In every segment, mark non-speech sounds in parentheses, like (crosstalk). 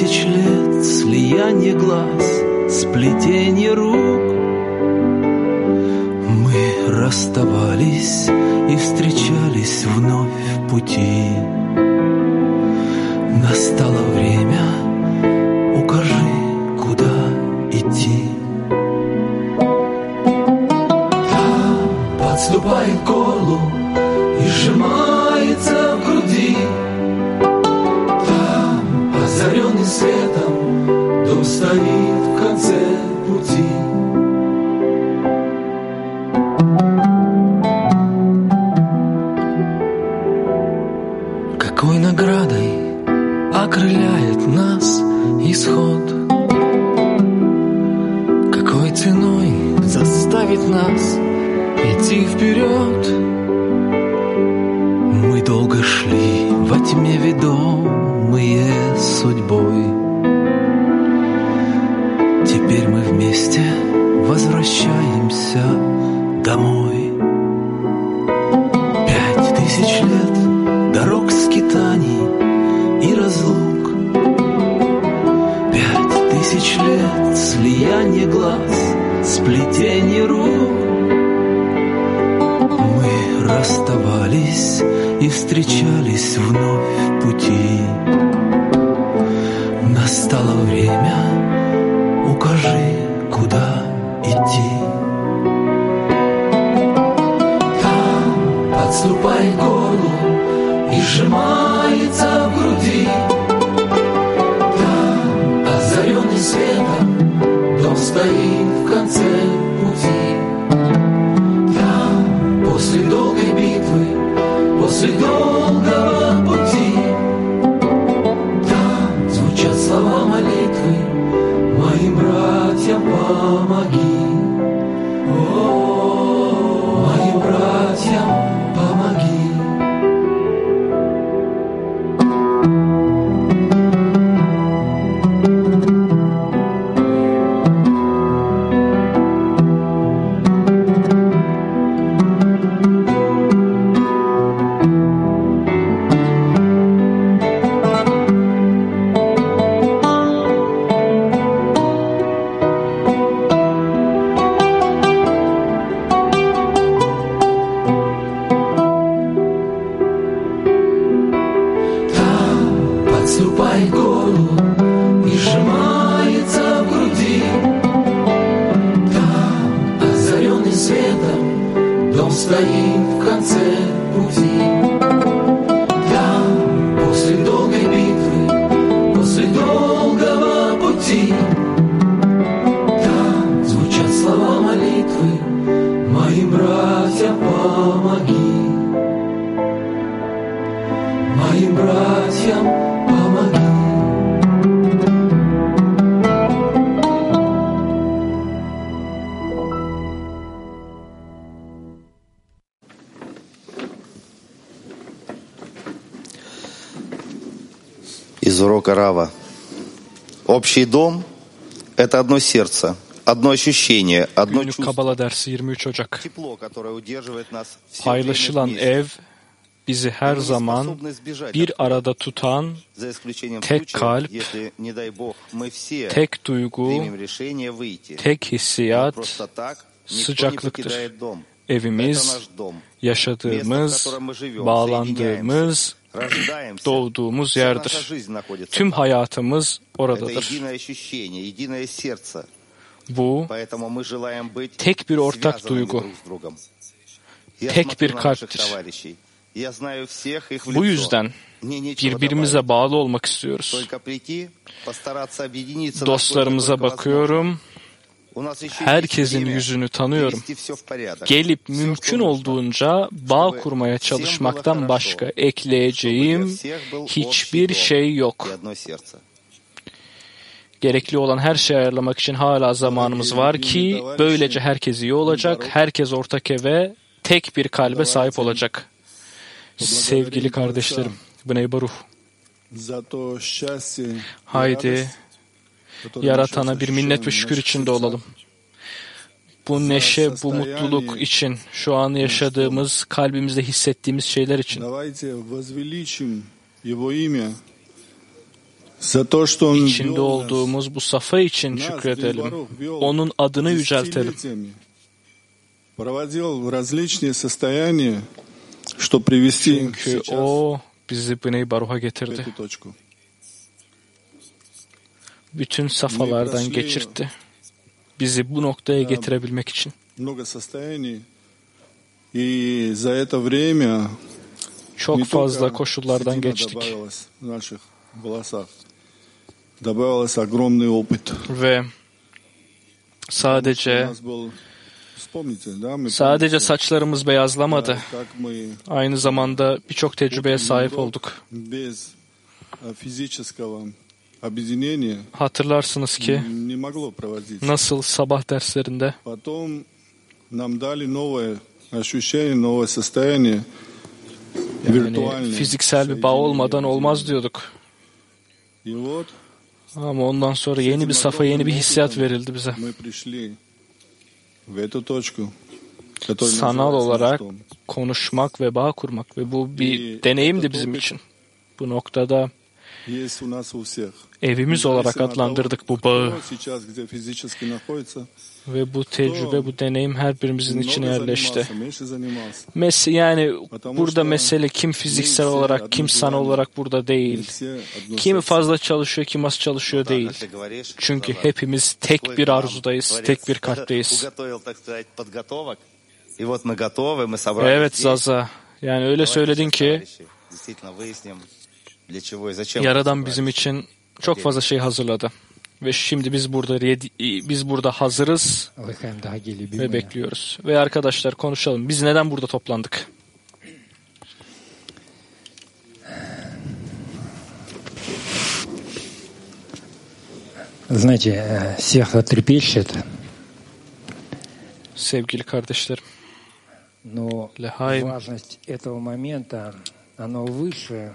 тысяч лет слияние глаз, сплетение рук. Мы расставались и встречались вновь в пути. Настало время — Отступает горлу и сжимается в груди. из урока Рава. Общий дом – это одно сердце, одно ощущение, одно Günlük Kabala dersi 23 Ocak. Paylaşılan ev bizi her zaman bir arada tutan tek kalp, tek duygu, tek hissiyat, sıcaklıktır. Evimiz, yaşadığımız, bağlandığımız, doğduğumuz yerdir. Tüm hayatımız oradadır. Bu tek bir ortak duygu, tek bir kalptir. Bu yüzden birbirimize bağlı olmak istiyoruz. Dostlarımıza bakıyorum herkesin yüzünü tanıyorum. Gelip mümkün olduğunca bağ kurmaya çalışmaktan başka ekleyeceğim hiçbir şey yok. Gerekli olan her şeyi ayarlamak için hala zamanımız var ki böylece herkes iyi olacak, herkes ortak eve tek bir kalbe sahip olacak. Sevgili kardeşlerim, Bnei Baruch. Haydi yaratana bir minnet ve şükür içinde olalım. Bu neşe, bu mutluluk için, şu an yaşadığımız, kalbimizde hissettiğimiz şeyler için. İçinde olduğumuz bu safa için şükredelim. Onun adını yüceltelim. Çünkü o bizi Bnei Baruh'a getirdi bütün safhalardan geçirtti. Bizi bu noktaya getirebilmek için. Çok fazla koşullardan geçtik. Ve sadece Sadece saçlarımız beyazlamadı. Aynı zamanda birçok tecrübeye sahip olduk hatırlarsınız ki nasıl sabah derslerinde yani fiziksel bir bağ olmadan olmaz diyorduk. Ama ondan sonra yeni bir safa, yeni bir hissiyat verildi bize. Sanal olarak konuşmak ve bağ kurmak ve bu bir deneyimdi bizim için. Bu noktada evimiz olarak adlandırdık bu bağı. Ve bu tecrübe, bu deneyim her birimizin içine yerleşti. Mes yani burada mesele kim fiziksel olarak, kim sana olarak burada değil. Kim fazla çalışıyor, kim az çalışıyor değil. Çünkü hepimiz tek bir arzudayız, tek bir kalpteyiz. (laughs) Evet Zaza, yani öyle söyledin ki Yaradan bizim için çok fazla şey hazırladı. Ve şimdi biz burada redi- biz burada hazırız Лыхаем, дорогие ve любимые. bekliyoruz. Ve arkadaşlar konuşalım. Biz neden burada toplandık? Знаете, э, сердце трепещет, Sevgili kardeşlerim. но Лехаим. важность этого момента, оно выше,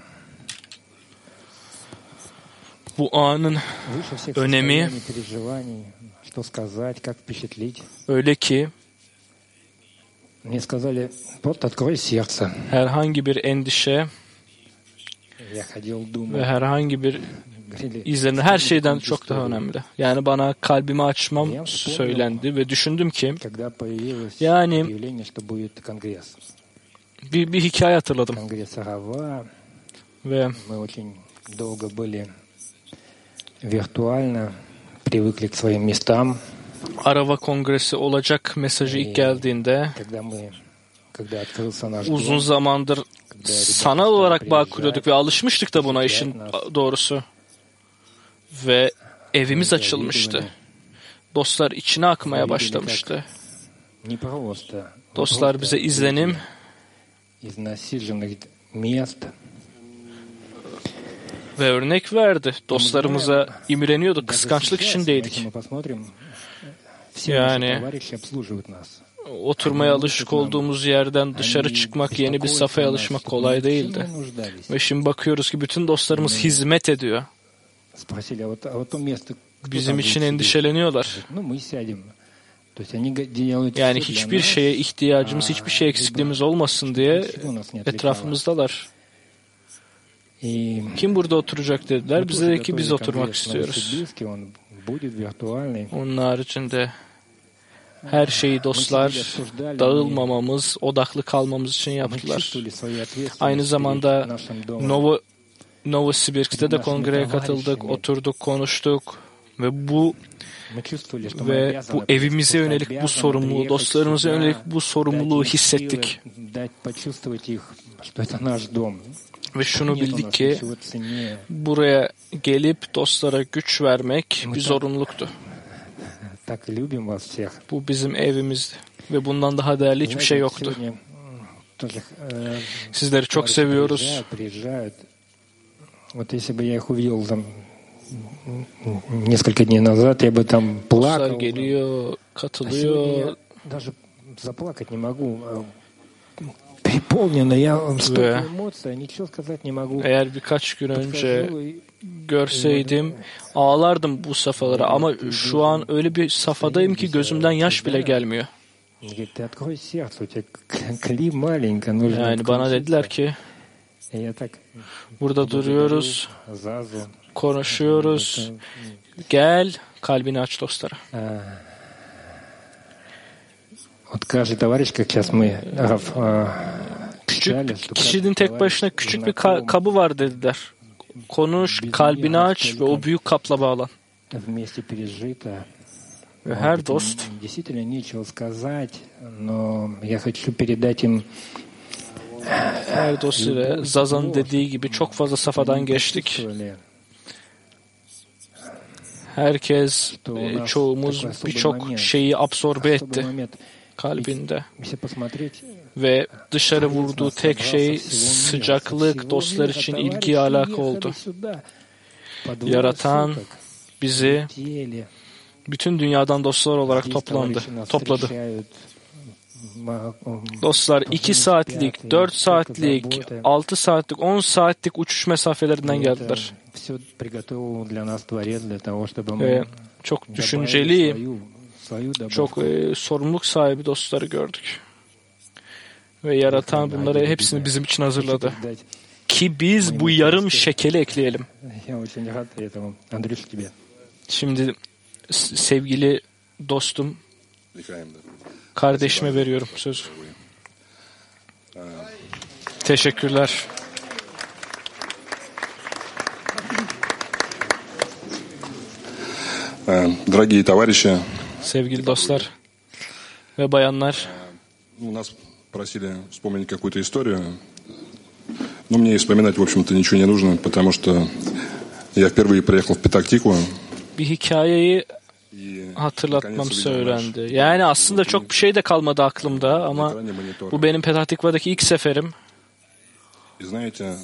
bu anın önemi öyle ki herhangi bir endişe ve herhangi bir izlenir. Her şeyden çok daha önemli. Yani bana kalbimi açmam söylendi ve düşündüm ki yani bir, bir hikaye hatırladım. Ve Arava kongresi olacak mesajı ilk geldiğinde uzun zamandır sanal olarak bağ kuruyorduk ve alışmıştık da buna işin doğrusu. Ve evimiz açılmıştı. Dostlar içine akmaya başlamıştı. Dostlar bize izlenim ve örnek verdi. Dostlarımıza imreniyorduk, kıskançlık içindeydik. Yani oturmaya alışık olduğumuz yerden dışarı çıkmak, yeni bir safhaya alışmak kolay değildi. Ve şimdi bakıyoruz ki bütün dostlarımız hizmet ediyor. Bizim için endişeleniyorlar. Yani hiçbir şeye ihtiyacımız, hiçbir şey eksikliğimiz olmasın diye etrafımızdalar. Kim burada oturacak dediler. Bize de ki biz oturmak istiyoruz. Onun haricinde her şeyi dostlar dağılmamamız, odaklı kalmamız için yaptılar. Aynı zamanda Novo Novosibirsk'te de kongreye katıldık, oturduk, konuştuk ve bu ve bu evimize yönelik bu sorumluluğu, dostlarımıza yönelik bu sorumluluğu hissettik. силы, дать почувствовать их, что это наш дом. Ve şunu Нет у bildik нас ki ничего ценнее buraya gelip dostlara güç vermek bir zorunluluktu. (laughs) так любим вас всех. Bu bizim evimizdi. Ve bundan daha değerli hiçbir şey Знаете, yoktu. сегодня, м, тоже, э, Sizleri çok товарищи seviyoruz. Приезжают, приезжают. Вот если бы я их увидел там м, м, несколько дней назад, я бы там Dostlar плакал. бы. geliyor, А сегодня katılıyor. я даже заплакать не могу. а, Переполнено, я столько Да. эмоций, а ничего сказать не могу. Eğer birkaç gün önce Подхожу и görseydim ağlardım bu safhalara ama şu an öyle bir safhadayım ki gözümden yaş bile gelmiyor. (laughs) он говорит, ты открой сердце, у тебя к- кли маленько, нужно Yani bana включиться». dediler ki И я так burada duruyoruz, Зазу. konuşuyoruz. Gel kalbini aç dostlara. А, Вот каждый товарищ, как сейчас мы, Раф, а, читали, küçük kişinin tek başına küçük bir ka- kabı var dediler. Konuş, kalbini aç ve o büyük kapla bağlan. Ve her dost her dost ile Zazan dediği gibi çok fazla safadan geçtik. Herkes, e, çoğumuz birçok şeyi absorbe etti kalbinde ve dışarı vurduğu tek şey sıcaklık dostlar için ilgi alaka oldu. Yaratan bizi bütün dünyadan dostlar olarak toplandı, topladı. Dostlar 2 saatlik, 4 saatlik, 6 saatlik, 10 saatlik uçuş mesafelerinden geldiler. Ve çok düşünceli, çok e, sorumluluk sahibi dostları gördük. Ve yaratan bunları hepsini bizim için hazırladı. Дать. Ki biz bu yarım şekeli ekleyelim. Я очень рад этому. Андрюш, тебе. Şimdi s- sevgili dostum, Михаил, да. kardeşime veriyorum sözü. Teşekkürler. Э, Дорогие товарищи, Sevgili dostlar ve bayanlar, ну, нас просили вспомнить какую-то историю. Но мне и вспоминать, в общем-то, ничего не нужно, потому что я впервые приехал в Петактику. bir hikayeyi И hatırlatmam наконец увидел söylendi. Yani aslında çok bir şey de kalmadı aklımda на ama экране монитора. bu benim Petahtikva'daki ilk seferim И знаете,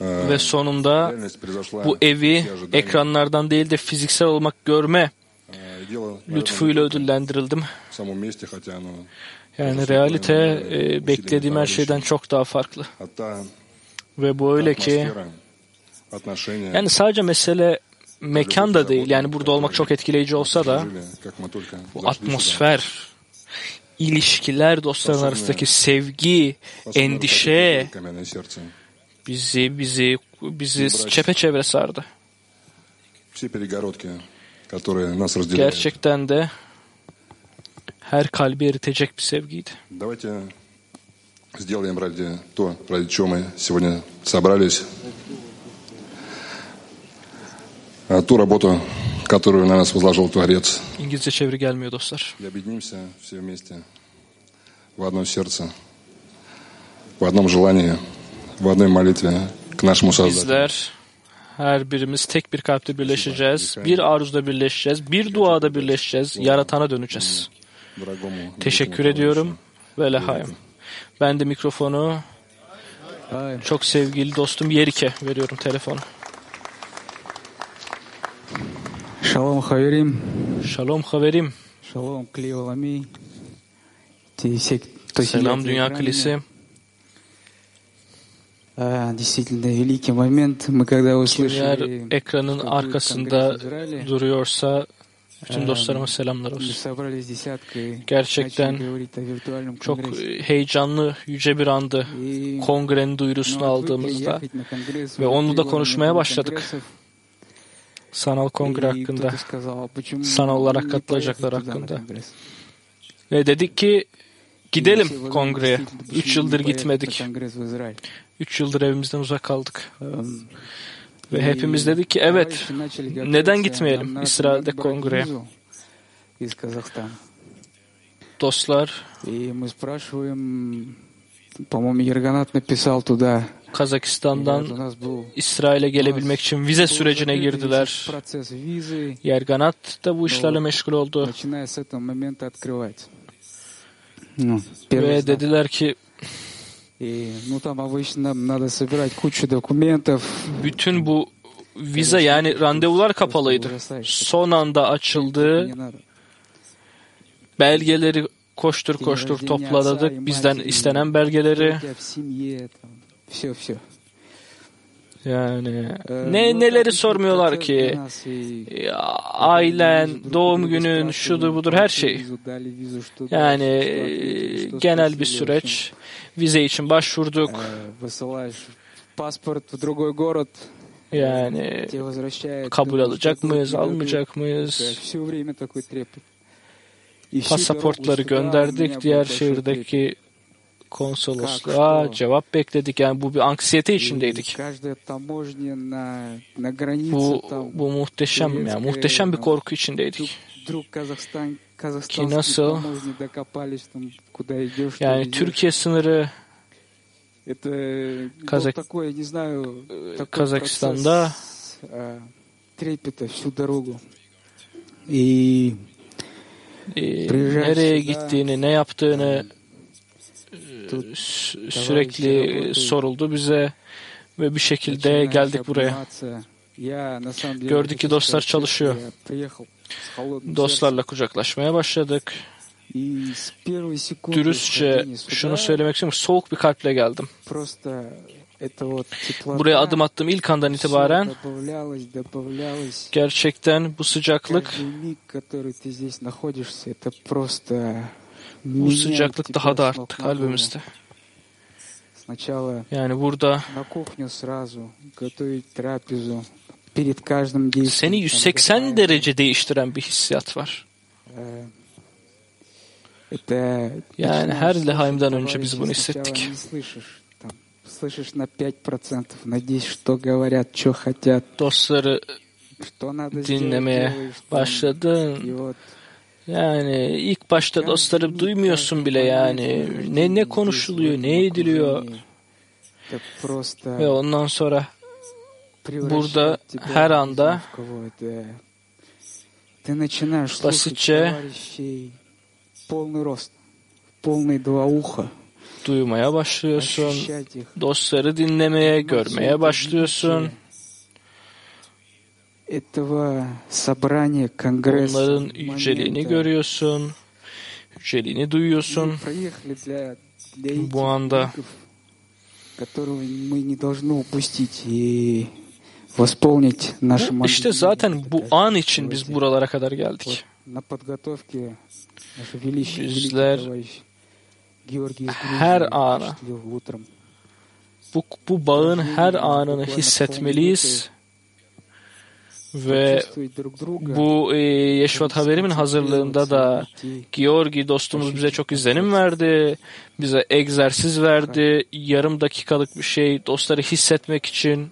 ve sonunda реальность превзошла bu evi все ожидания. ekranlardan değil de fiziksel olmak görme lütfuyla ödüllendirildim. Yani realite э, beklediğim her şeyden çok daha farklı. Ve bu öyle ki yani sadece mesele mekan da değil. Yani burada olmak çok etkileyici olsa da bu atmosfer, ilişkiler, dostların arasındaki sevgi, endişe bizi bizi bizi çepeçevre sardı. Которые нас разделяют. Gerçekten de her kalbi eritecek bir sevgiydi. Давайте сделаем ради то, ради чего мы сегодня собрались. А Ту работу, которую на нас возложил Творец. İngilizce çeviri gelmiyor dostlar. И объединимся все вместе в одно сердце, в одном желании, в одной молитве к нашему Создателю. Bizler her birimiz tek bir kalpte birleşeceğiz. Bir arzuda birleşeceğiz. Bir duada birleşeceğiz. Yaratana döneceğiz. Teşekkür ediyorum ve lehayim. Ben de mikrofonu çok sevgili dostum Yerike veriyorum telefonu. Shalom haverim. Shalom haverim. Shalom kli Selam dünya kilisi. Kimler ekranın arkasında duruyorsa bütün dostlarıma selamlar olsun. Gerçekten çok heyecanlı, yüce bir andı kongrenin duyurusunu aldığımızda ve onu da konuşmaya başladık. Sanal kongre hakkında, sanal olarak katılacaklar hakkında. Ve dedik ki gidelim kongreye. Üç yıldır gitmedik. 3 yıldır evimizden uzak kaldık. Ve hepimiz dedik ki evet neden gitmeyelim İsrail'de kongreye? Dostlar. По-моему, Kazakistan'dan İsrail'e gelebilmek için vize sürecine girdiler. Yerganat da bu işlerle meşgul oldu. Ve dediler ki bütün bu vize yani randevular kapalıydı. Son anda açıldı. Belgeleri koştur koştur topladık. Bizden istenen belgeleri. Yani ne neleri sormuyorlar ki? E, ailen, doğum günün, şudur budur her şey. Yani genel bir süreç vize için başvurduk. Yani kabul alacak mıyız, almayacak mıyız? Pasaportları gönderdik diğer şehirdeki konsolosluğa cevap bekledik. Yani bu bir anksiyete içindeydik. Bu, bu muhteşem yani, muhteşem bir korku içindeydik ki nasıl yani Türkiye sınırı Kazak, Kazakistan'da e, nereye gittiğini, ne yaptığını э, sürekli soruldu bize ve bir şekilde geldik buraya. Gördük ki dostlar çalışıyor. Dostlarla kucaklaşmaya başladık. Dürüstçe şunu söylemek istiyorum. Soğuk bir kalple geldim. Buraya adım attığım ilk andan itibaren gerçekten bu sıcaklık bu sıcaklık daha da arttı kalbimizde. Yani burada seni 180 derece değiştiren bir hissiyat var. Yani her Lehaim'den önce biz bunu hissettik. Dostları dinlemeye başladın. Yani ilk başta dostları duymuyorsun bile yani. Ne ne konuşuluyor, ne ediliyor. Ve ondan sonra burada her anda basitçe duymaya başlıyorsun, dostları dinlemeye, görmeye başlıyorsun. Onların yüceliğini görüyorsun, yüceliğini duyuyorsun. Bu anda которого мы не должны упустить. И İşte zaten bu an için biz buralara kadar geldik. Bizler her ana bu, bu bağın her anını hissetmeliyiz ve bu e, Yeşvat Haberim'in hazırlığında da Georgi dostumuz bize çok izlenim verdi. Bize egzersiz verdi. Yarım dakikalık bir şey dostları hissetmek için.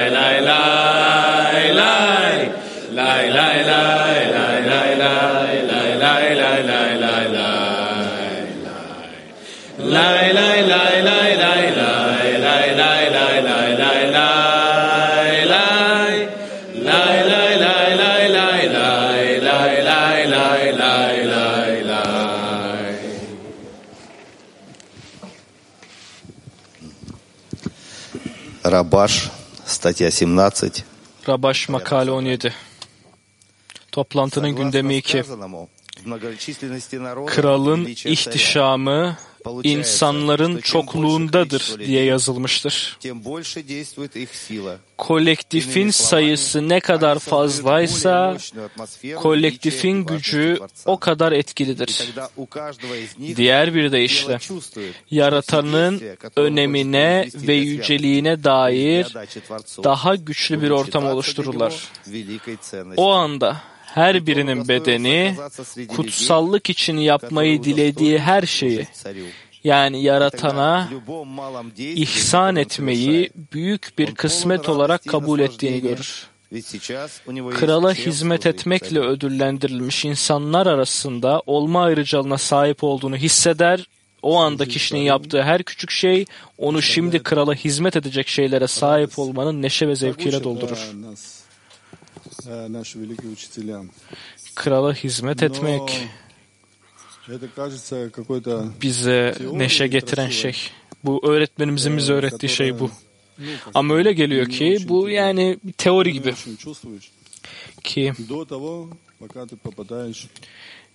Rabaş, статья 17. Rabaş makale 17. Toplantının gündemi 2. Kralın ihtişamı insanların çokluğundadır diye yazılmıştır. Kolektifin sayısı ne kadar fazlaysa kolektifin gücü o kadar etkilidir. Diğer bir deyişle yaratanın önemine ve yüceliğine dair daha güçlü bir ortam oluştururlar. O anda her birinin bedeni kutsallık için yapmayı dilediği her şeyi yani yaratana ihsan etmeyi büyük bir kısmet olarak kabul ettiğini görür. Krala hizmet etmekle ödüllendirilmiş insanlar arasında olma ayrıcalığına sahip olduğunu hisseder. O anda kişinin yaptığı her küçük şey onu şimdi krala hizmet edecek şeylere sahip olmanın neşe ve zevkiyle doldurur. Krala hizmet etmek bize neşe getiren şey. Bu öğretmenimizin bize öğrettiği şey bu. Ama öyle geliyor ki bu yani bir teori gibi. Ki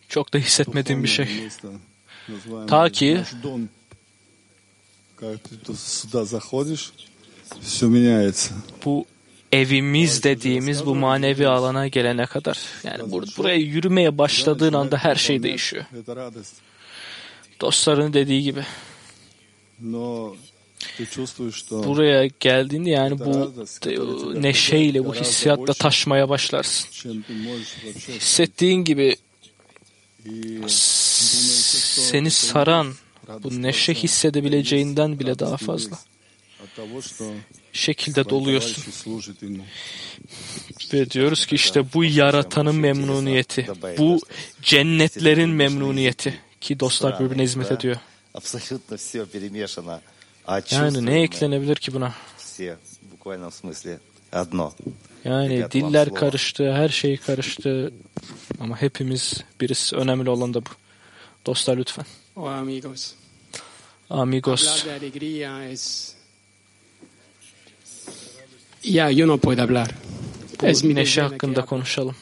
çok da hissetmediğim bir şey. Ta ki bu evimiz dediğimiz bu manevi alana gelene kadar. Yani bur buraya yürümeye başladığın anda her şey değişiyor. Dostların dediği gibi. Buraya geldiğinde yani bu neşeyle, bu hissiyatla taşmaya başlarsın. Hissettiğin gibi seni saran bu neşe hissedebileceğinden bile daha fazla şekilde doluyorsun. Ve diyoruz ki işte bu yaratanın memnuniyeti, bu cennetlerin memnuniyeti ki dostlar birbirine hizmet ediyor. Yani ne eklenebilir ki buna? Yani diller karıştı, her şey karıştı ama hepimiz birisi. Önemli olan da bu. Dostlar lütfen. Amigos. Amigos. Ya, yo no puedo hablar. Es Bu mi neşe hakkında konuşalım.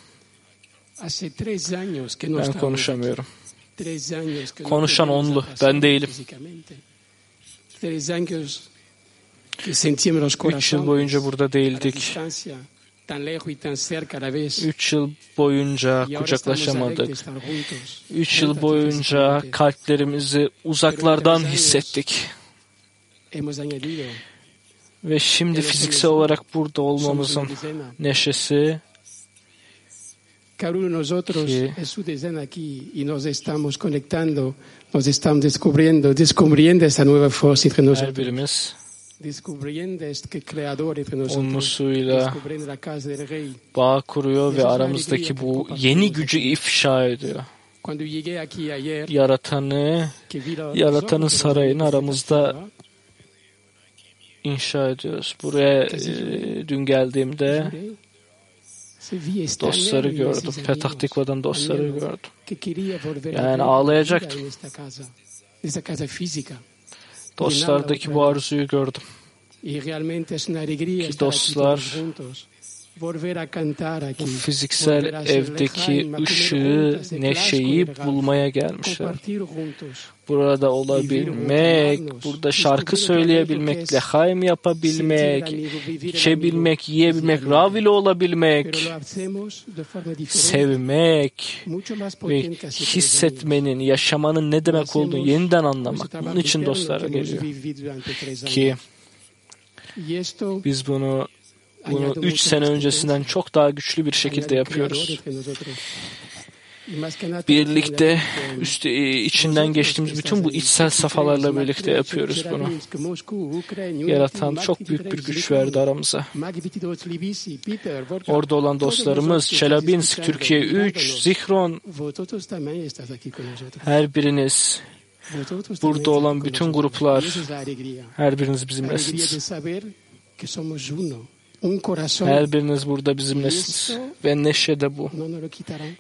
Hace tres años que no Ben estamos konuşamıyorum. Konuşan onlu, ben değilim. Üç yıl boyunca burada değildik. Üç yıl boyunca kucaklaşamadık. Üç yıl boyunca kalplerimizi uzaklardan hissettik. Ve şimdi fiziksel olarak burada olmamızın neşesi de nosotros es su decena aquí y nos estamos conectando, nos estamos descubriendo, descubriendo esta nueva fuerza entre nosotros, birimiz descubriendo este creador entre nosotros, descubriendo la casa del rey. bağ kuruyor ve aramızdaki bu yeni gücü ifşa ediyor. Yaratanı Yaratanın sarayını aramızda inşa ediyoruz. Buraya e, dün geldiğimde dostları gördüm. Petah Tikva'dan dostları gördüm. Yani ağlayacaktım. Dostlardaki bu arzuyu gördüm. Ki dostlar, Bu fiziksel evdeki ışığı, neşeyi bulmaya gelmişler. Burada olabilmek, burada şarkı söyleyebilmek, lehaim yapabilmek, içebilmek, yiyebilmek, ravile olabilmek, sevmek ve hissetmenin, yaşamanın ne demek olduğunu yeniden anlamak. Bunun için dostlara geliyor. Ki biz bunu bunu añade üç mucho sene más öncesinden potencia. çok daha güçlü bir şekilde yapıyoruz. entre nosotros. Y más que nada, Birlikte eh, üstü, içinden geçtiğimiz bütün bu içsel safhalarla birlikte yapıyoruz bunu. Yaratan çok büyük bir güç verdi aramıza. Orada olan dostlarımız Çelabinsk, Türkiye 3, Zihron, her biriniz, burada olan bütün gruplar, her biriniz bizimlesiniz. Her biriniz burada bizimlesiniz. Ve neşe de bu.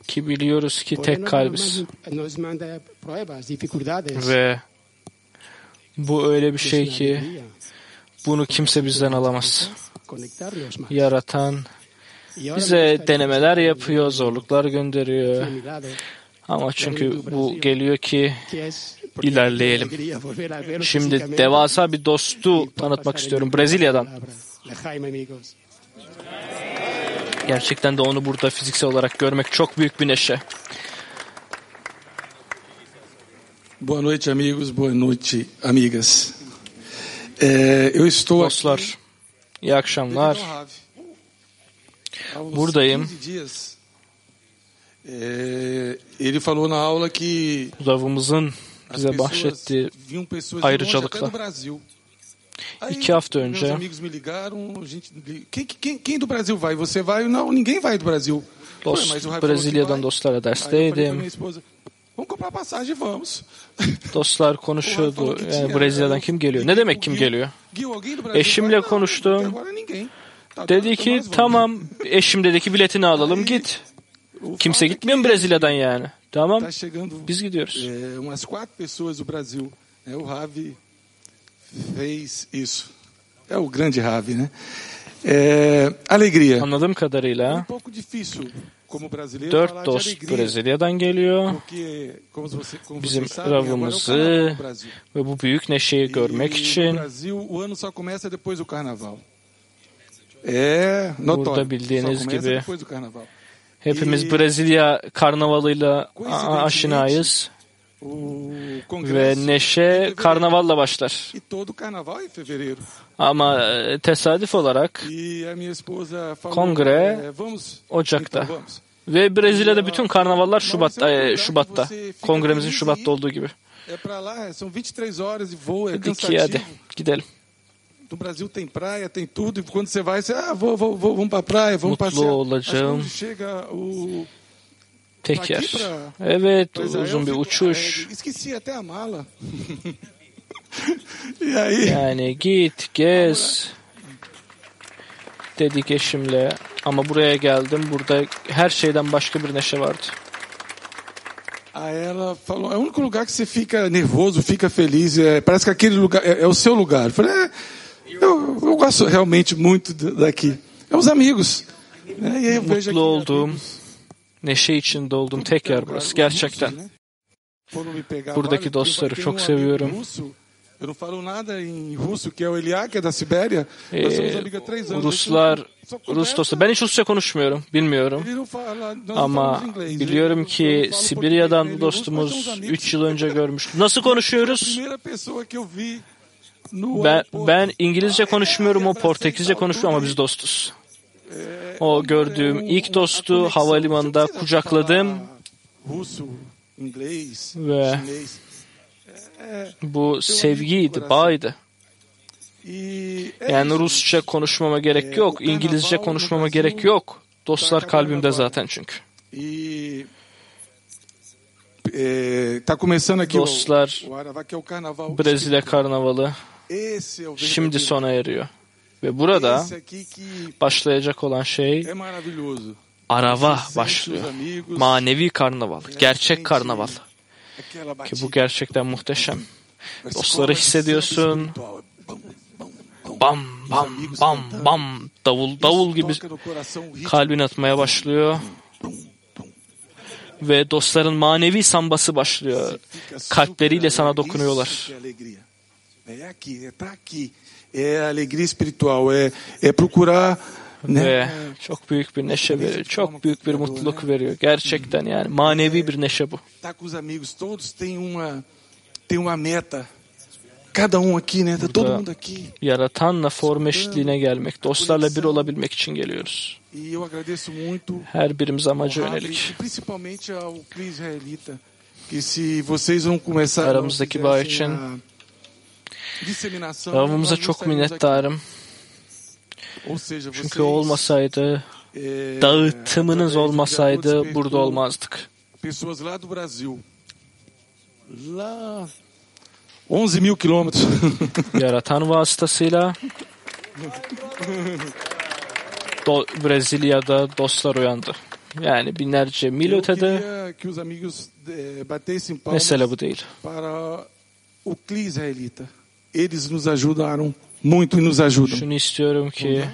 Ki biliyoruz ki tek kalbiz. Ve bu öyle bir şey ki bunu kimse bizden alamaz. Yaratan bize denemeler yapıyor, zorluklar gönderiyor. Ama çünkü bu geliyor ki ilerleyelim. Şimdi devasa bir dostu tanıtmak istiyorum Brezilya'dan. Amigos. Gerçekten de onu burada fiziksel olarak görmek çok büyük bir neşe. Boa noite, amigos. Boa noite, amigas. É, eu estou aqui Dostlar, iyi akşamlar. Buradayım. 15 dias, é, ele falou na aula que bize bahşettiği ayrıcalıkla. İki hafta önce amigos me ligaram, gente, quem, quem, quem do Brasil vai? Você vai? Não, ninguém vai do Brasil. Dost, Brezilya'dan pra dersteydim. (laughs) Dostlar konuşuyordu. Yani Brezilya'dan kim geliyor? Ne demek kim geliyor? Eşimle konuştum. Dedi ki tamam eşim dedi ki biletini alalım git. Kimse gitmiyor mu Brezilya'dan yani? Tamam biz gidiyoruz. Fez isso. É o grande Ravi, né? É, alegria. Anladığım um kadarıyla pouco difícil como brasileiro dört dost. Brezilya'dan geliyor Porque, como você, como Bizim Ravımızı ve bu büyük neşeyi görmek E için No Brasil, o ano só começa depois do carnaval. É notório. bildiğiniz gibi depois do carnaval. hepimiz Brezilya karnavalıyla aşinayız ve neşe karnavalla başlar. e. Ama e, tesadüf olarak E a Kongre Ocak'ta ve Brezilya'da bütün karnavallar Şubat'ta, e, Şubat'ta. Kongremizin Şubat'ta olduğu gibi. É para lá, são 23 horas de voo, é Dedik ki hadi gidelim. No Brasil tem praia, tem tudo, e quando você vai, você, ah, vou, vou, vou, vamos para praia, vamos Mutlu passear. Mas olacağım. quando chega o Aqui pra- Evet pra Israel, uzun bir eu fico uçuş. Esqueci até a mala. (laughs) e aí, Yani git gez dedik eşimle ama buraya geldim burada her şeyden başka bir neşe vardı. aí ela falou, é o único lugar que você fica nervoso, fica feliz, é, parece que aquele lugar é, é o seu lugar. Eu falei, é, eu, eu gosto realmente muito da- daqui. É os amigos. né? E aí eu vejo aqui amigos neşe içinde olduğum tek yer burası gerçekten. Buradaki dostları çok um seviyorum. Eu não falo nada em russo, que é o Eliá, que é da Sibéria. Nós somos Ee, amigos há três anos. Ruslar, Rus dostu. Ben hiç Rusça konuşmuyorum, bilmiyorum. Ama biliyorum ki Sibirya'dan dostumuz somos amigos. 3 yıl önce görmüştük. Nasıl konuşuyoruz? Ben, ben İngilizce konuşmuyorum, o Portekizce konuşuyor ama biz dostuz. O gördüğüm ilk dostu havalimanında kucakladım ve bu sevgiydi, bağıydı. é Yani. Rusça konuşmama gerek yok, İngilizce konuşmama gerek yok. Dostlar kalbimde zaten çünkü. Dostlar. Brezilya karnavalı şimdi sona eriyor. Ve burada başlayacak olan şey arava başlıyor. Manevi karnaval, gerçek karnaval. Ki bu gerçekten muhteşem. Dostları hissediyorsun. bam, bam, bam. Bam davul davul gibi kalbin atmaya başlıyor. Ve dostların manevi sambası başlıyor. Kalpleriyle sana dokunuyorlar. É alegria. É é tá. É a espiritual, é, é procurar né, Ve çok büyük bir neşe. Çok büyük bir mutluluk veriyor. Gerçekten yani manevi bir neşe bu. estar com os amigos. Todos têm uma, têm uma meta. Cada um aqui, né? Tá todo mundo aqui. Yaratanla form eşitliğine gelmek, dostlarla bir olabilmek için geliyoruz. E eu agradeço muito Her birimiz amaca yönelik. principalmente ao Cris Israelita, que se vocês não começarem Aramızdaki bağ için não çok minnettarım. Çünkü olmasaydı, é, dağıtımınız através de olmasaydı burada olmazdık. Pessoas lá do Brasil, lá 11 mil quilômetros, (laughs) Yaratan vasıtasıyla Do- Brezilya'da dostlar uyandı. Yani binlerce mil eu ötede eh, mesele bu değil. Eles nos ajudaram muito e nos ajudam. Şunu istiyorum ki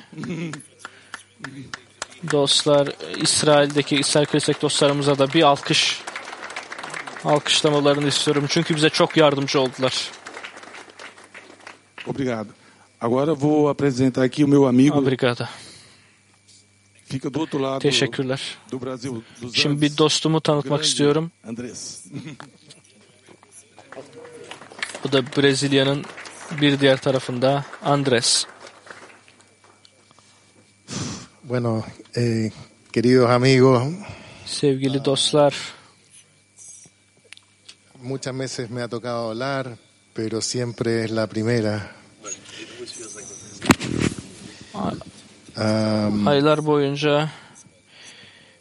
dostlar İsrail'deki İsrail Kilisek dostlarımıza da bir alkış alkışlamalarını istiyorum. Çünkü bize çok yardımcı oldular. Obrigado. Agora vou apresentar aqui o meu amigo. Obrigado. Fica do outro lado Teşekkürler. do Brasil. Dos Şimdi bir dostumu tanıtmak istiyorum. Andrés. Bu da Brezilya'nın bir diğer tarafında Andres. Bueno, eh, queridos amigos, Sevgili dostlar, muchas veces me ha tocado hablar, pero siempre es la primera. Am, aylar boyunca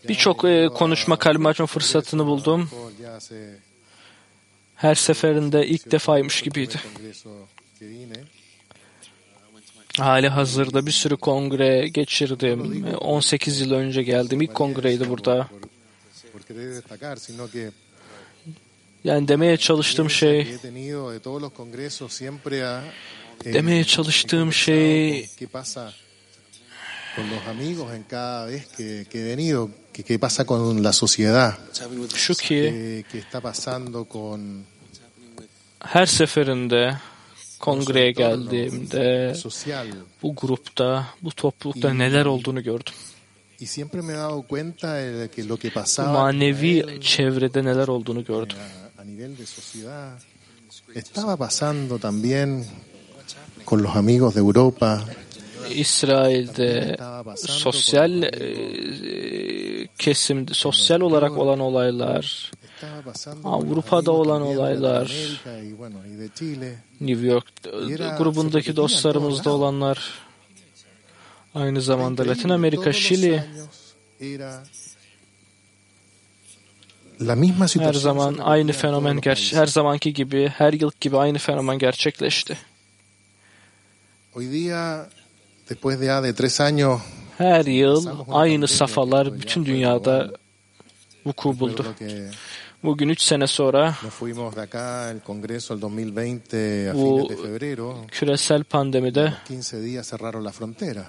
birçok e, konuşma kalbimi açma fırsatını buldum. Her seferinde ilk defaymış gibiydi. Hali hazırda bir sürü kongre geçirdim. E, 18 yıl önce geldim. İlk kongreydi burada. Yani demeye çalıştığım şey, demeye çalıştığım şey şu ki her seferinde kongreye geldiğimde bu grupta, bu toplulukta neler olduğunu gördüm. Bu manevi çevrede neler olduğunu gördüm. sociedad estaba pasando también con los amigos de Europa, İsrail'de sosyal e, kesimde sosyal olarak olan olaylar, Avrupa'da olan olaylar. New York e, grubundaki dostlarımızda olanlar, aynı zamanda Latin Amerika, Şili, her zaman aynı fenomen her zamanki gibi, her yıl gibi aynı fenomen gerçekleşti. Años, Her yıl aynı safhalar bütün dünyada vuku buldu. Bugün 3 sene sonra nos fuimos de acá, el Congreso el 2020, a Bu- küresel pandemide 15 días cerraron la frontera.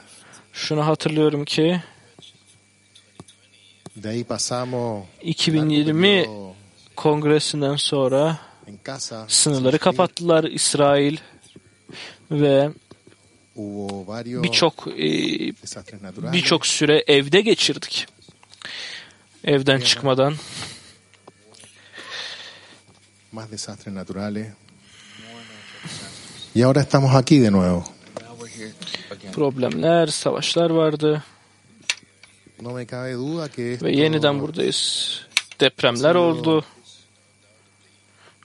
şunu hatırlıyorum ki De ahí pasamos 2020 kongresinden sonra sınırları kapattılar İsrail ve birçok e, birçok süre evde geçirdik. Evden çıkmadan más desastres naturales. Y ahora estamos aquí de nuevo. problemler, savaşlar vardı No me cabe duda que esto ve yeniden buradayız. Depremler oldu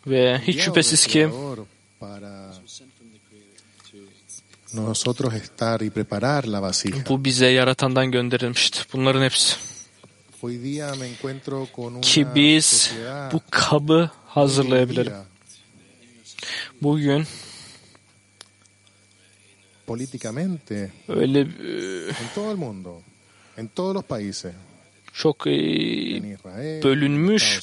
ve hiç şüphesiz ki nosotros estar y preparar la vasija. bu bize yaratandan gönderilmişti. Bunların hepsi. Ki biz bu kabı hazırlayabilirim. dividida Bugün políticamente öyle e, en todo el mundo, en todos los países, çok e, bölünmüş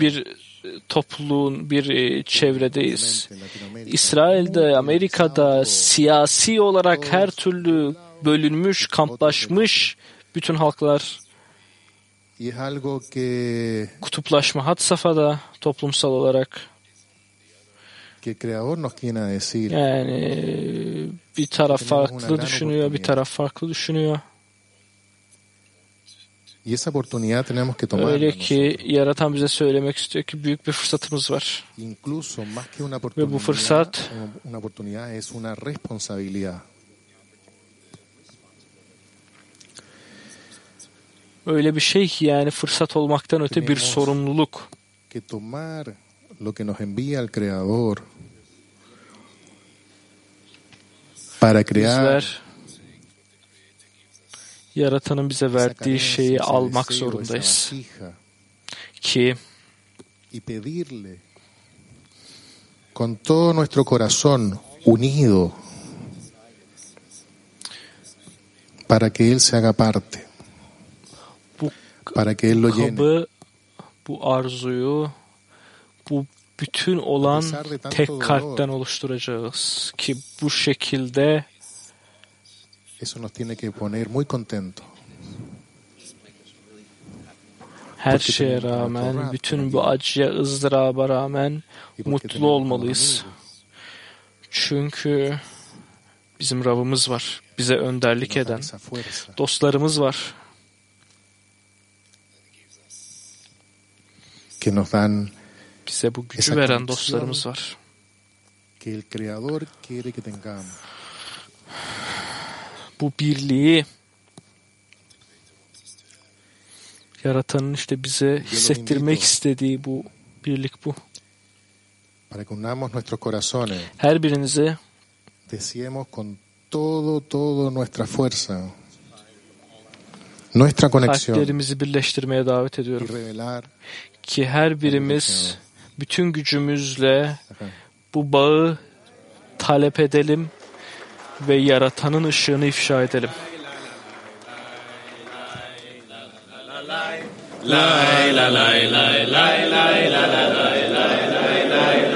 bir e, topluluğun bir çevredeyiz. İsrail'de, Amerika'da siyasi olarak her türlü bölünmüş, kamplaşmış bütün halklar y es algo que, kutuplaşma had safhada toplumsal olarak. que el Creador nos tiene a decir. Yani bir taraf farklı düşünüyor, bir taraf farklı düşünüyor. Y esa oportunidad tenemos que tomarla Öyle ki yaratan bize söylemek istiyor ki büyük bir fırsatımız var. Incluso más que una Ve bu oportunidad, fırsat öyle bir şey ki yani fırsat olmaktan öte bir sorumluluk. Que tomar lo que nos envía el Creador para crear yaratanın bize verdiği şeyi almak zorundayız. Ki y pedirle con todo nuestro corazón unido para que Él se haga parte, para que Él lo llene. bu arzuyu, bu bütün olan tek kalpten oluşturacağız. Ki bu şekilde Eso nos tiene que poner muy contentos. Her şeye rağmen, bütün bu acıya, ızdıraba rağmen mutlu olmalıyız. Çünkü bizim Rabbimiz var. Bize önderlik eden. Dostlarımız var. que nos dan Bize bu gücü veren dostlarımız var. que el Creador quiere que tengamos. Bu birliği Yaratanın işte bize hissettirmek istediği bu birlik bu. para que unamos nuestros corazones, Her birinize deseemos con todo, todo nuestra fuerza, nuestra conexión kalplerimizi birleştirmeye davet ediyorum. Ki her birimiz bütün gücümüzle bu bağı talep edelim ve yaratanın ışığını ifşa edelim. Lai, la, lai, lai, lai, lai, la, la, lai, lai,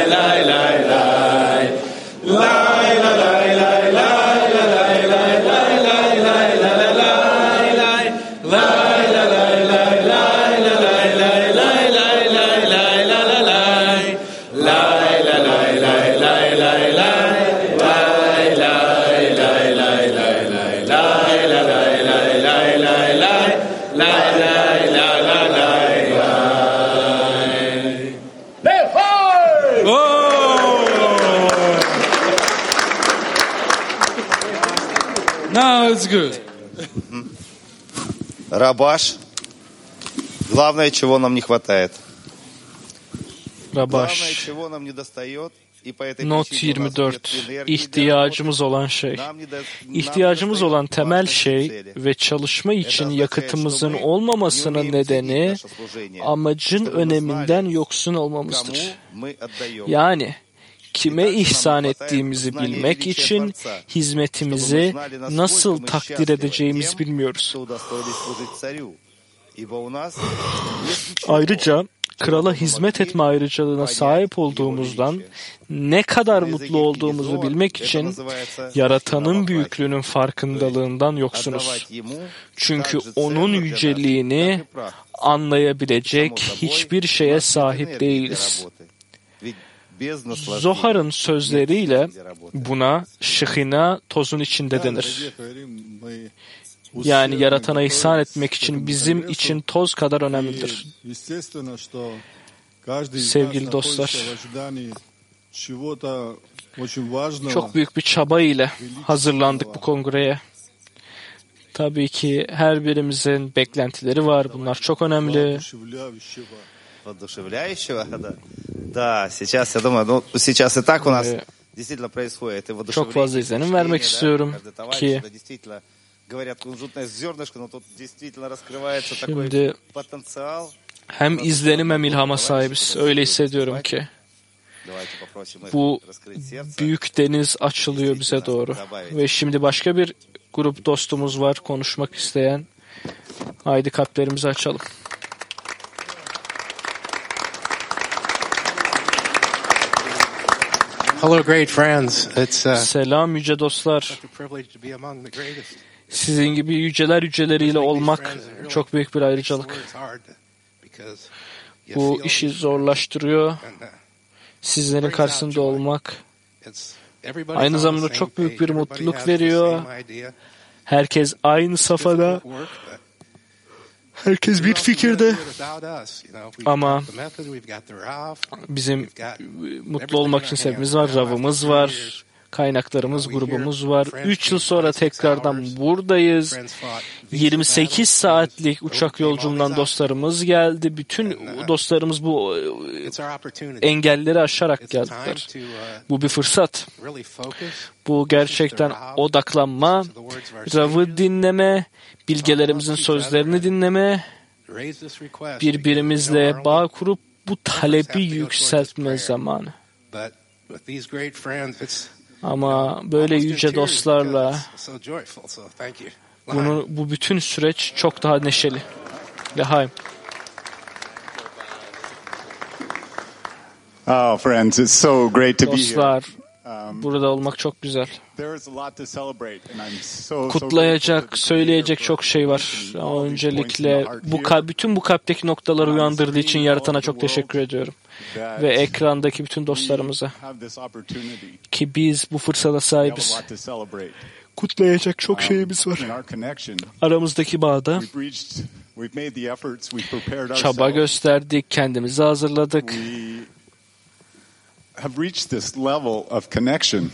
Рабаш. Главное, чего нам не хватает. Главное, Rabaş. чего нам не достает. Not 24 ihtiyacımız olan şey. İhtiyacımız olan temel şey ve çalışma için yakıtımızın olmamasının nedeni amacın öneminden yoksun olmamızdır. Yani kime ihsan ettiğimizi bilmek için hizmetimizi nasıl takdir edeceğimizi bilmiyoruz. Ayrıca krala hizmet etme ayrıcalığına sahip olduğumuzdan ne kadar mutlu olduğumuzu bilmek için yaratanın büyüklüğünün farkındalığından yoksunuz. Çünkü onun yüceliğini anlayabilecek hiçbir şeye sahip değiliz. Zohar'ın sözleriyle buna şıhina tozun içinde denir yani yaratana ihsan etmek için bizim için toz kadar önemlidir. Sevgili dostlar, çok büyük bir çaba ile hazırlandık bu kongreye. Tabii ki her birimizin beklentileri var. Bunlar çok önemli. Э, çok fazla izlenim vermek istiyorum ki Şimdi hem izlenim hem ilhama sahibiz. Öyle hissediyorum ki bu büyük deniz açılıyor bize doğru. Ve şimdi başka bir grup dostumuz var konuşmak isteyen. Haydi kalplerimizi açalım. Hello, great friends. It's, uh, Selam yüce dostlar. Sizin gibi yüceler yüceleriyle olmak çok büyük bir ayrıcalık. Bu işi zorlaştırıyor. uh, Sizlerin karşısında olmak aynı zamanda çok büyük bir mutluluk veriyor. Herkes aynı safhada, herkes bir fikirde. Ama Bizim mutlu olmak için sebebimiz var, ravımız var, kaynaklarımız, grubumuz var. 3 yıl sonra tekrardan buradayız. friends fought 28 saatlik uçak yolcumdan dostlarımız geldi. Bütün dostlarımız bu engelleri aşarak geldiler. uh, Bu bir fırsat. Bu gerçekten odaklanma, ravı dinleme, bilgelerimizin sözlerini dinleme, birbirimizle bağ kurup bu talebi yükseltme zamanı. Ama böyle yüce dostlarla bunu, bu bütün süreç çok daha neşeli. Lehaim. Oh, friends, it's so great to be here. Dostlar, Um, burada olmak çok güzel. Kutlayacak, söyleyecek çok şey var. Öncelikle bu bütün bu kalpteki noktaları uyandırdığı için yaratana çok teşekkür ediyorum. Ve ekrandaki bütün dostlarımıza ki biz bu fırsata sahibiz. Kutlayacak çok şeyimiz var. Aramızdaki bağda çaba gösterdik, kendimizi hazırladık.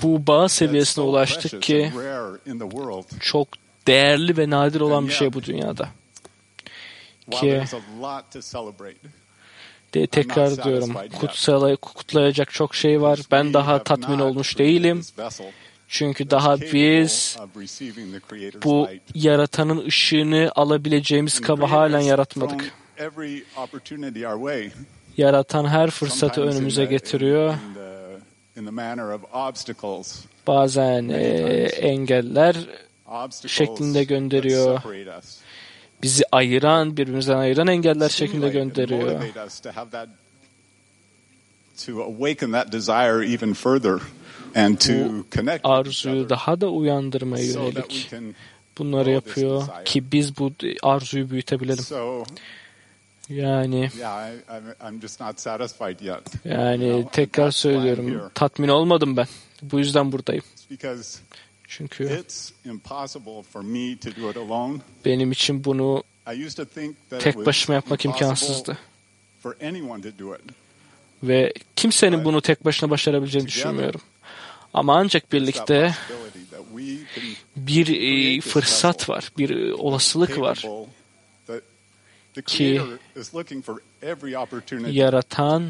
Bu bağ seviyesine ulaştık ki çok değerli ve nadir olan bir şey bu dünyada. Ki de tekrar diyorum kutsala, kutlayacak çok şey var. Ben daha tatmin olmuş değilim. Çünkü daha biz bu yaratanın ışığını alabileceğimiz kabı halen yaratmadık. Yaratan her fırsatı önümüze getiriyor. Bazen e, engeller şeklinde gönderiyor. Bizi ayıran, birbirimizden ayıran engeller şeklinde gönderiyor. motivate us to have that to awaken that desire even further and to connect with each Arzuyu daha da uyandırmaya yönelik bunları yapıyor ki biz bu arzuyu büyütebilelim. Yani yani tekrar söylüyorum tatmin olmadım ben. Bu yüzden buradayım. Çünkü benim için bunu tek başıma yapmak imkansızdı. Ve kimsenin bunu tek başına başarabileceğini düşünmüyorum. Ama ancak birlikte bir e, fırsat var, bir e, olasılık var ki yaratan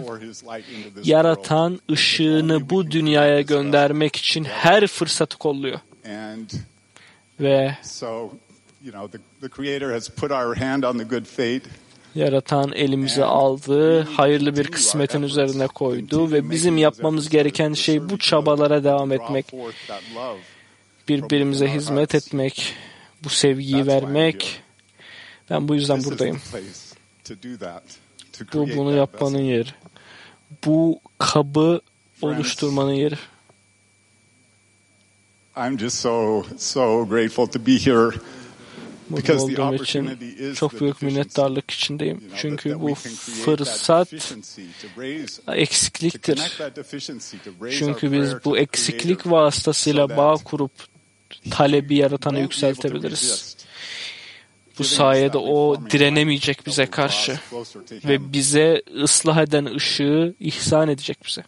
yaratan ışığını bu dünyaya göndermek için her fırsatı kolluyor. Ve yaratan elimize aldı, hayırlı bir kısmetin üzerine koydu ve bizim yapmamız gereken şey bu çabalara devam etmek, birbirimize hizmet etmek, bu sevgiyi vermek. Ben bu yüzden buradayım. Bu bunu yapmanın yeri. Bu kabı oluşturmanın yeri. I'm just so, so grateful to be here Mutlu olduğum için çok büyük minnettarlık içindeyim. Çünkü bu fırsat eksikliktir. Çünkü biz bu eksiklik vasıtasıyla bağ kurup talebi to yükseltebiliriz. resist Bu giving us sayede that o reforming direnemeyecek light bize that will draw us karşı closer to Him. ve bize ıslah eden ışığı ihsan edecek bize.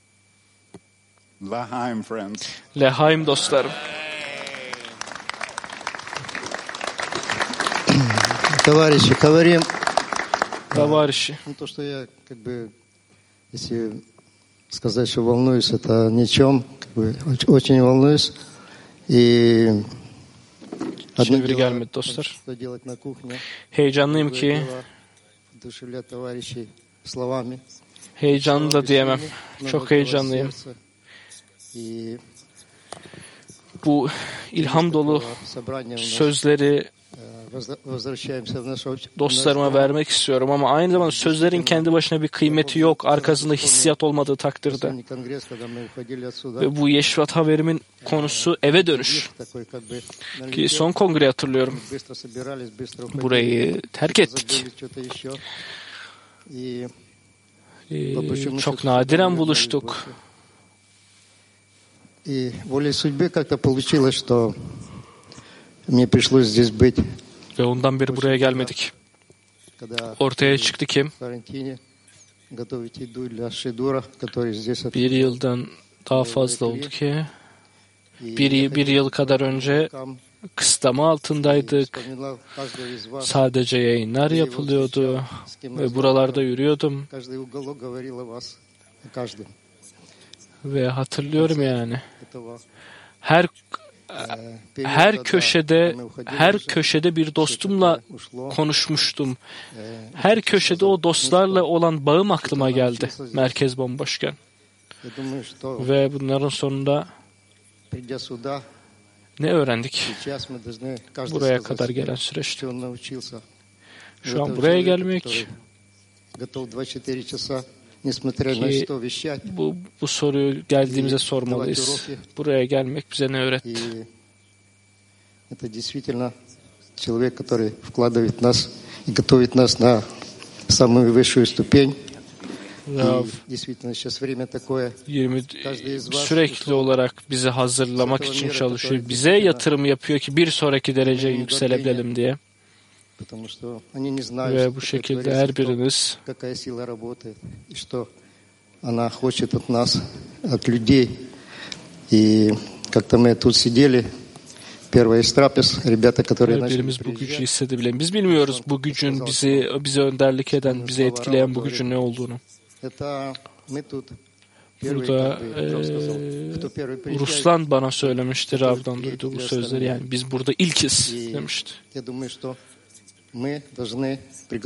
Lahaim, friends. Lehaim dostlarım. (clears throat) Товарищи, говорим Товарищи. Ну, то, что я, как бы, если сказать, что волнуюсь, это ни о чем. Как бы, оч- очень волнуюсь. И Şimdi biri gelmedi dostlar. Heyecanlıyım ki heyecanlı da diyemem. Çok heyecanlıyım. Bu ilham dolu sözleri dostlarıma vermek istiyorum ama aynı zamanda sözlerin kendi başına bir kıymeti yok arkasında hissiyat olmadığı takdirde. последний конгресс, когда мы уходили отсюда. Ve bu Yeşvat Haverim'in konusu eve dönüş. Такой как бы Ki son kongre hatırlıyorum. быстро собирались, быстro уходили. Burayı terk ettik. Забыли что-то еще. И Ee, çok nadiren buluştuk. И волей судьбы как-то получилось, что мне пришлось здесь быть, ve ondan beri buraya gelmedik. Ortaya çıktı kim? Bir yıldan daha fazla oldu ki. Bir, bir yıl kadar önce kısıtlama altındaydık. Sadece yayınlar yapılıyordu ve buralarda yürüyordum. Ve hatırlıyorum yani. Her her köşede her köşede bir dostumla konuşmuştum. Her köşede o dostlarla olan bağım aklıma geldi. Merkez bomboşken. Ve bunların sonunda ne öğrendik? Buraya kadar gelen süreçte. Şu an buraya gelmek который готов 24 часа, несмотря на ki что, вещать. bu, bu soruyu geldiğimize sormalıyız. Buraya gelmek bize ne öğretti? И это действительно человек, который вкладывает нас и готовит нас на самую высшую ступень. Rav И действительно сейчас время такое. 20 Каждый из вас sürekli olarak bizi hazırlamak için çalışıyor. Bize yatırım yapıyor ki bir sonraki dereceye yükselebilelim diye. Ve что bu такое şekilde творится, her кто- biriniz какая сила работает, и что она хочет от нас, от людей. И как-то мы тут сидели, первая из трапез, ребята, которые her начали birimiz bu gücü приезжать, hissedebilelim. Biz bilmiyoruz bu gücün bizi bize önderlik eden, bizi etkileyen bu gücün ne olduğunu. это мы тут первые, Burada как бы, Ром сказал, eee, кто первый приезжает, Ruslan bana söylemişti, Rav'dan duyduğu bu sözleri. Yani biz burada ilkiz demişti.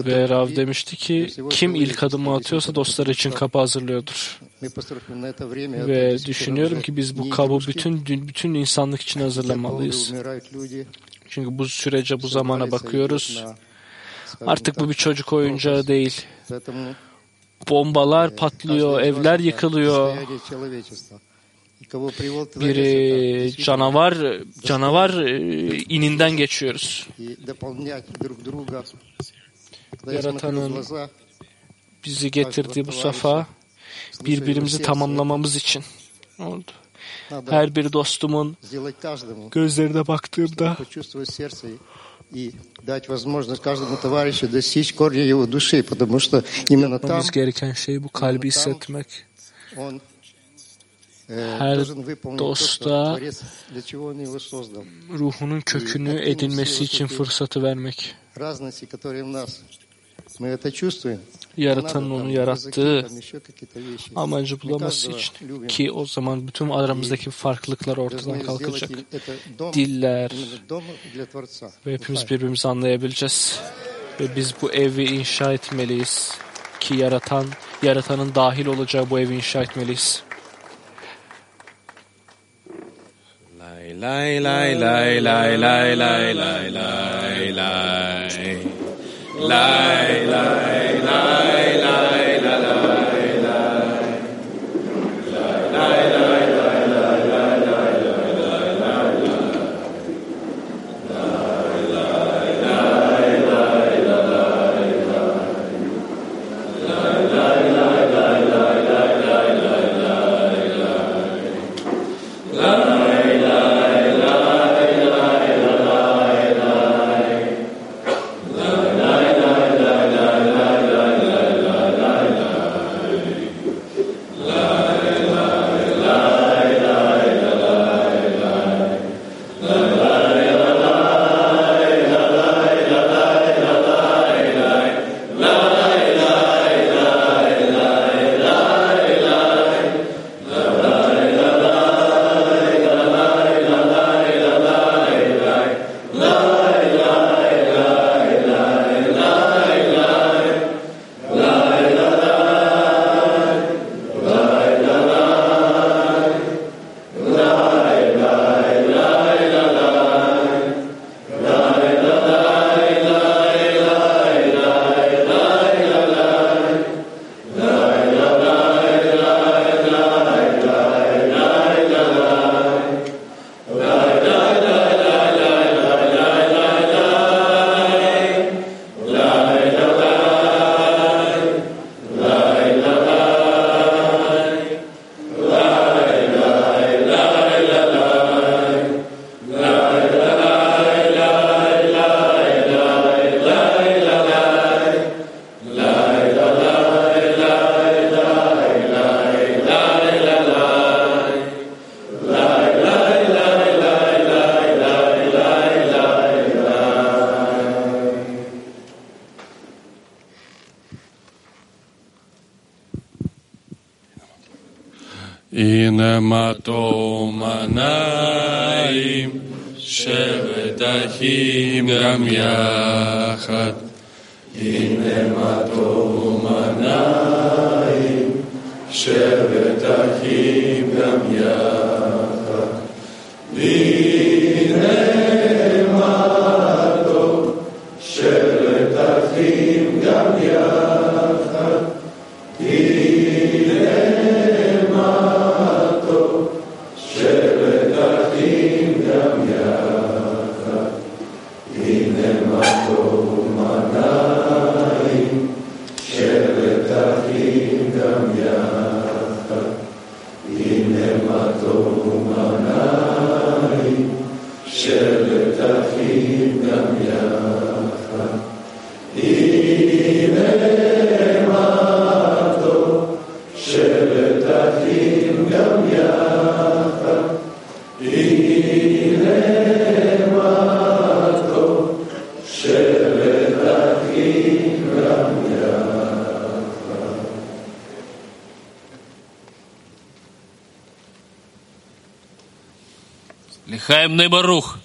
Ve Rav demişti ki kim ilk adımı atıyorsa dostlar için kabı hazırlıyordur. Ve düşünüyorum ki biz bu kabı bütün bütün insanlık için hazırlamalıyız. Çünkü bu sürece bu zamana bakıyoruz. Artık bu bir çocuk oyuncağı değil. Bombalar patlıyor, evler yıkılıyor Bir Творец, это e, действительно canavar canavar e, ininden geçiyoruz. и дополнять друг друга. Когда я смотрю в Yaratanın глаза, bizi getirdiği bu safa birbirimizi tamamlamamız için oldu. надо Her bir dostumun сделать каждому, gözlerine baktığımda почувствовать сердце и, и дать возможность каждому товарищу достичь корня его души, потому что именно там yapmamız gereken şey bu kalbi hissetmek. он э, her dosta ruhunun kökünü edinmesi için fırsatı vermek. Yaratanın onu yarattığı amacı bulaması için ki o zaman bütün aramızdaki farklılıklar ortadan kalkacak. Diller. ve hepimiz birbirimizi anlayabileceğiz. Ve biz bu evi inşa etmeliyiz ki yaratan, yaratanın dahil olacağı bu evi inşa etmeliyiz. Lay lay lay lay lay lay lay lay lay lay. Lay Ατόμανα, η ΣΕΛΕΤΑ ΦΗΝΑ Барух.